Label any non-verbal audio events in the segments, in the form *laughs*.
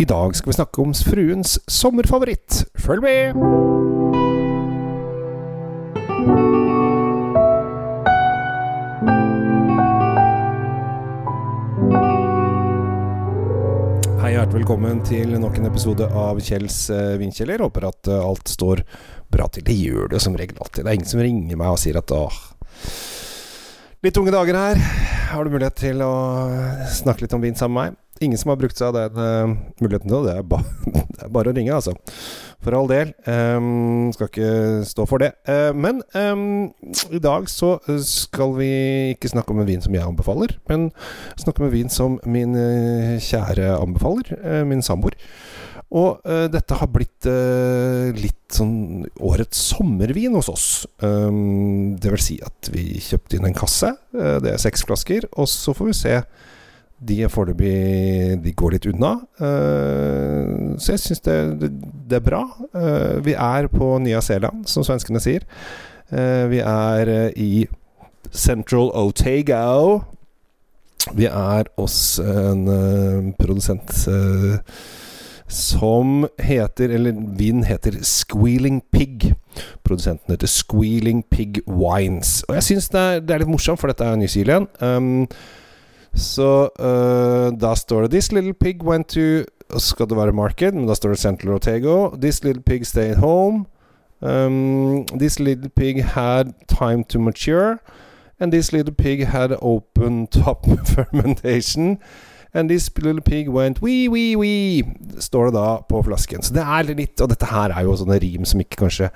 I dag skal vi snakke om fruens sommerfavoritt. Følg med! Hei, hjertelig velkommen til nok en episode av Kjells uh, vindkjeller. Håper at eh, alt står bra til. Det gjør det som regel alltid. Det er ingen som ringer meg og sier at åh Litt tunge dager her. Har du mulighet til å snakke litt om vin sammen med meg? Ingen som har brukt seg av den uh, muligheten til det. Er ba *laughs* det er bare å ringe, altså. For all del. Um, skal ikke stå for det. Uh, men um, i dag så skal vi ikke snakke om en vin som jeg anbefaler, men snakke om en vin som min uh, kjære anbefaler, min samboer. Og dette har blitt litt sånn årets sommervin hos oss. Um, det vil si at vi kjøpte inn en kasse. Det er seks flasker. Og så får vi se de er foreløpig De går litt unna. Uh, så jeg syns det, det, er bra. Uh, vi er på Nya Zeeland, som svenskene sier. Uh, vi er i Central Otago. Vi er hos en produsent som heter Eller vinen heter Squealing Pig. Produsenten heter Squealing Pig Wines. Og jeg syns det, det, er litt morsomt, for dette er New Zealand. Um, så uh, da står det 'This little pig went to' Og så skal det være marked, men da står det Central Ortego. 'This little pig stayed home'. Um, 'This little pig had time to mature'. And this little pig had open top *laughs* fermentation. And this little pig went wee, wee, wee, står det da på flasken. Så det er litt Og dette her er jo sånne rim som ikke kanskje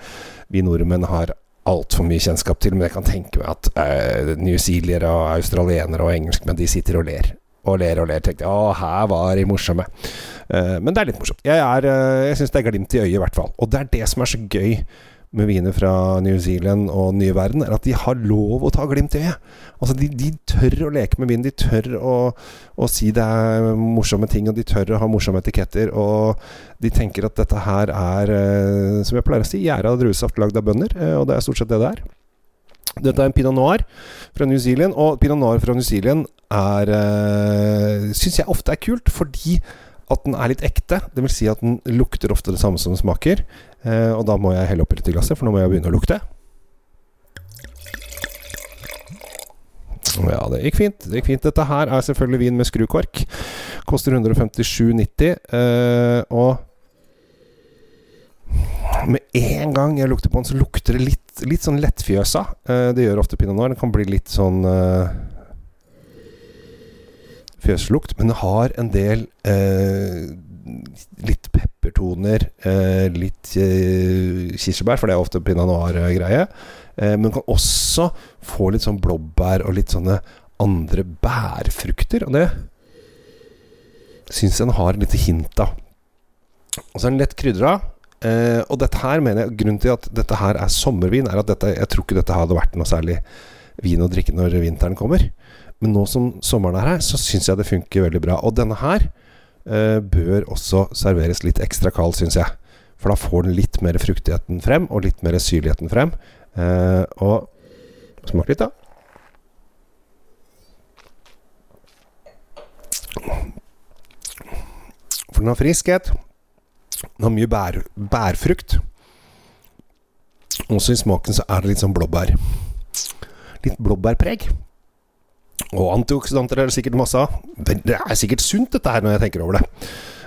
vi nordmenn har altfor mye kjennskap til, men jeg kan tenke meg at uh, newzealiere og australienere og engelskmenn de sitter og ler. Og ler og ler. Tenkte å, her var de morsomme. Uh, men det er litt morsomt. Jeg, er, uh, jeg syns det er glimt i øyet, i hvert fall. Og det er det som er så gøy med viner fra New Zealand og nye verden, er at de har lov å ta glimt i øyet. Altså, de, de, tør å leke med vin. De tør å, å, si det er morsomme ting, og de tør å ha morsomme etiketter. Og de tenker at dette her er, eh, som jeg pleier å si, gjæra druesaft lagd av bønder. Eh, og det er stort sett det det er. Dette er en pinot noir fra New Zealand, og pinot noir fra New Zealand er øh, Syns jeg ofte er kult, fordi at den er litt ekte. Det vil si at den lukter ofte det samme som den smaker. Eh, og da må jeg helle oppi litt i glasset, for nå må jeg begynne å lukte. Ja, det gikk fint. Det gikk fint. Dette her er selvfølgelig vin med skrukork. Koster 157,90. Eh, og med en gang jeg lukter på den, så lukter det litt, litt sånn lettfjøsa. Eh, det gjør ofte pinot noir. Den kan bli litt sånn fjøslukt, men det har en del eh, litt peppertoner, eh, litt eh, kirsebær, for det er ofte pinot noir-greie. Eh, men kan også få litt sånn blåbær og litt sånne andre bærfrukter. Og det syns den har lite hint av. Og så er den lett krydra. Eh, og dette her mener jeg Grunnen til at dette her er sommervin, er at dette, jeg tror ikke dette hadde vært noe særlig vin å drikke når vinteren kommer. Men nå som sommeren er her, så syns jeg det funker veldig bra. Og denne her eh, bør også serveres litt ekstra kald, syns jeg. For da får den litt mer fruktigheten frem, og litt mer syrligheten frem. Eh, og smak litt, da. For den har friskhet. Den har mye bær, bærfrukt. Også i smaken så er det litt sånn blåbær. Litt blåbærpreg. Og antioksidanter er det sikkert masse av. Det er sikkert sunt, dette her, når jeg tenker over det.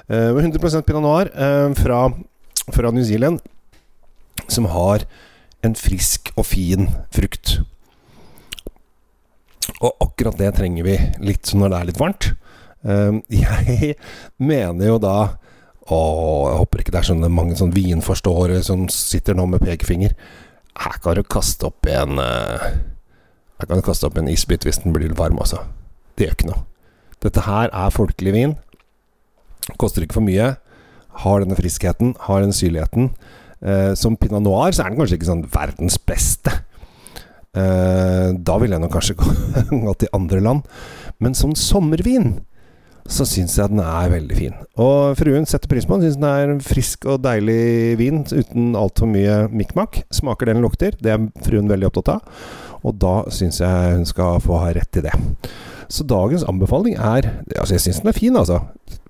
Uh, eh, 100 pinot noir uh, fra, fra, New Zealand, som har en frisk og fin frukt. Og akkurat det trenger vi litt når det er litt varmt. Uh, jeg mener jo da Og jeg håper ikke det er sånne mange sånn vinforståere som sitter nå med pekefinger. Her kan du kaste opp en jeg kan kaste opp en isbit hvis den blir varm, altså. Det gjør ikke noe. Dette her er folkelig vin. Koster ikke for mye. Har denne friskheten, har den syrligheten. Eh, som pinot noir så er den kanskje ikke sånn verdens beste. Eh, da ville jeg nok kanskje *laughs* gått til andre land. Men som sommervin så syns jeg den er veldig fin. Og fruen setter pris på den. Syns den er frisk og deilig vin uten altfor mye mikk-makk. Smaker den lukter. Det er fruen veldig opptatt av. Og da syns jeg hun skal få ha rett i det. Så dagens anbefaling er Altså, jeg syns den er fin, altså.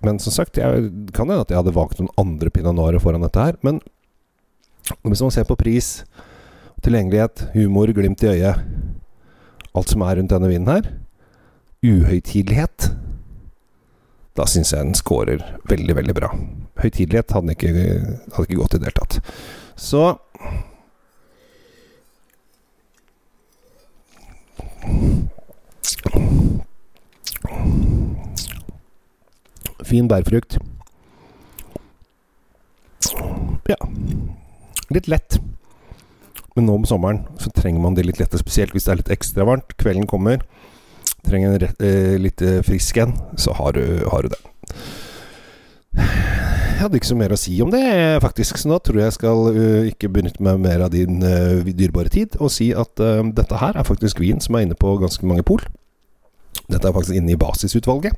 Men som sagt, jeg kan hende at jeg hadde valgt noen andre pinot noirer foran dette her. Men hvis man ser på pris, tilgjengelighet, humor, glimt i øyet Alt som er rundt denne vinen her. Uhøytidelighet. Da syns jeg den scorer veldig, veldig bra. Høytidelighet hadde ikke, hadde ikke gått i det hele tatt. Så Fin bærfrukt. Ja. Litt lett. Men nå om sommeren så trenger man det litt lette, spesielt hvis det er litt ekstra varmt. Kvelden kommer. Trenger en eh, litt eh, frisk en, så har du, har du det. Jeg hadde ikke så mer å si om det, faktisk. Så nå tror jeg jeg skal uh, ikke benytte meg mer av din uh, dyrebare tid og si at uh, dette her er faktisk vin som er inne på ganske mange pol. Dette er faktisk inne i basisutvalget.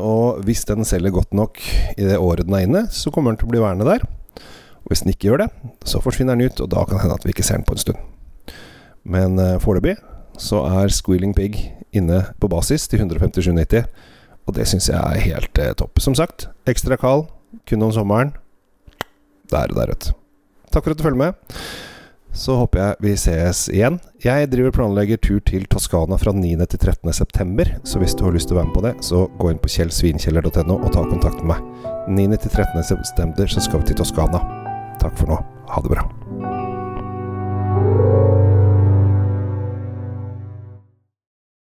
og hvis den selger godt nok i det året den er inne, så kommer den til å bli værende der. Og hvis den ikke gjør det, så forsvinner den ut, og da kan det hende at vi ikke ser den på en stund. Men foreløpig så er Squealing Pig inne på basis til 157,90. Og det syns jeg er helt eh, topp. Som sagt, ekstra kald, kun om sommeren. Der og der, vet. Takk for at du følger med. Så håper jeg vi ses igjen. Jeg driver planlegger tur til Toskana fra 9. til 13. september, så hvis du har lyst til å være med på det, så gå inn på kjellsvinkjeller.no og ta kontakt med meg. 9. til 13. september så skal vi til Toskana. Takk for nå. Ha det bra.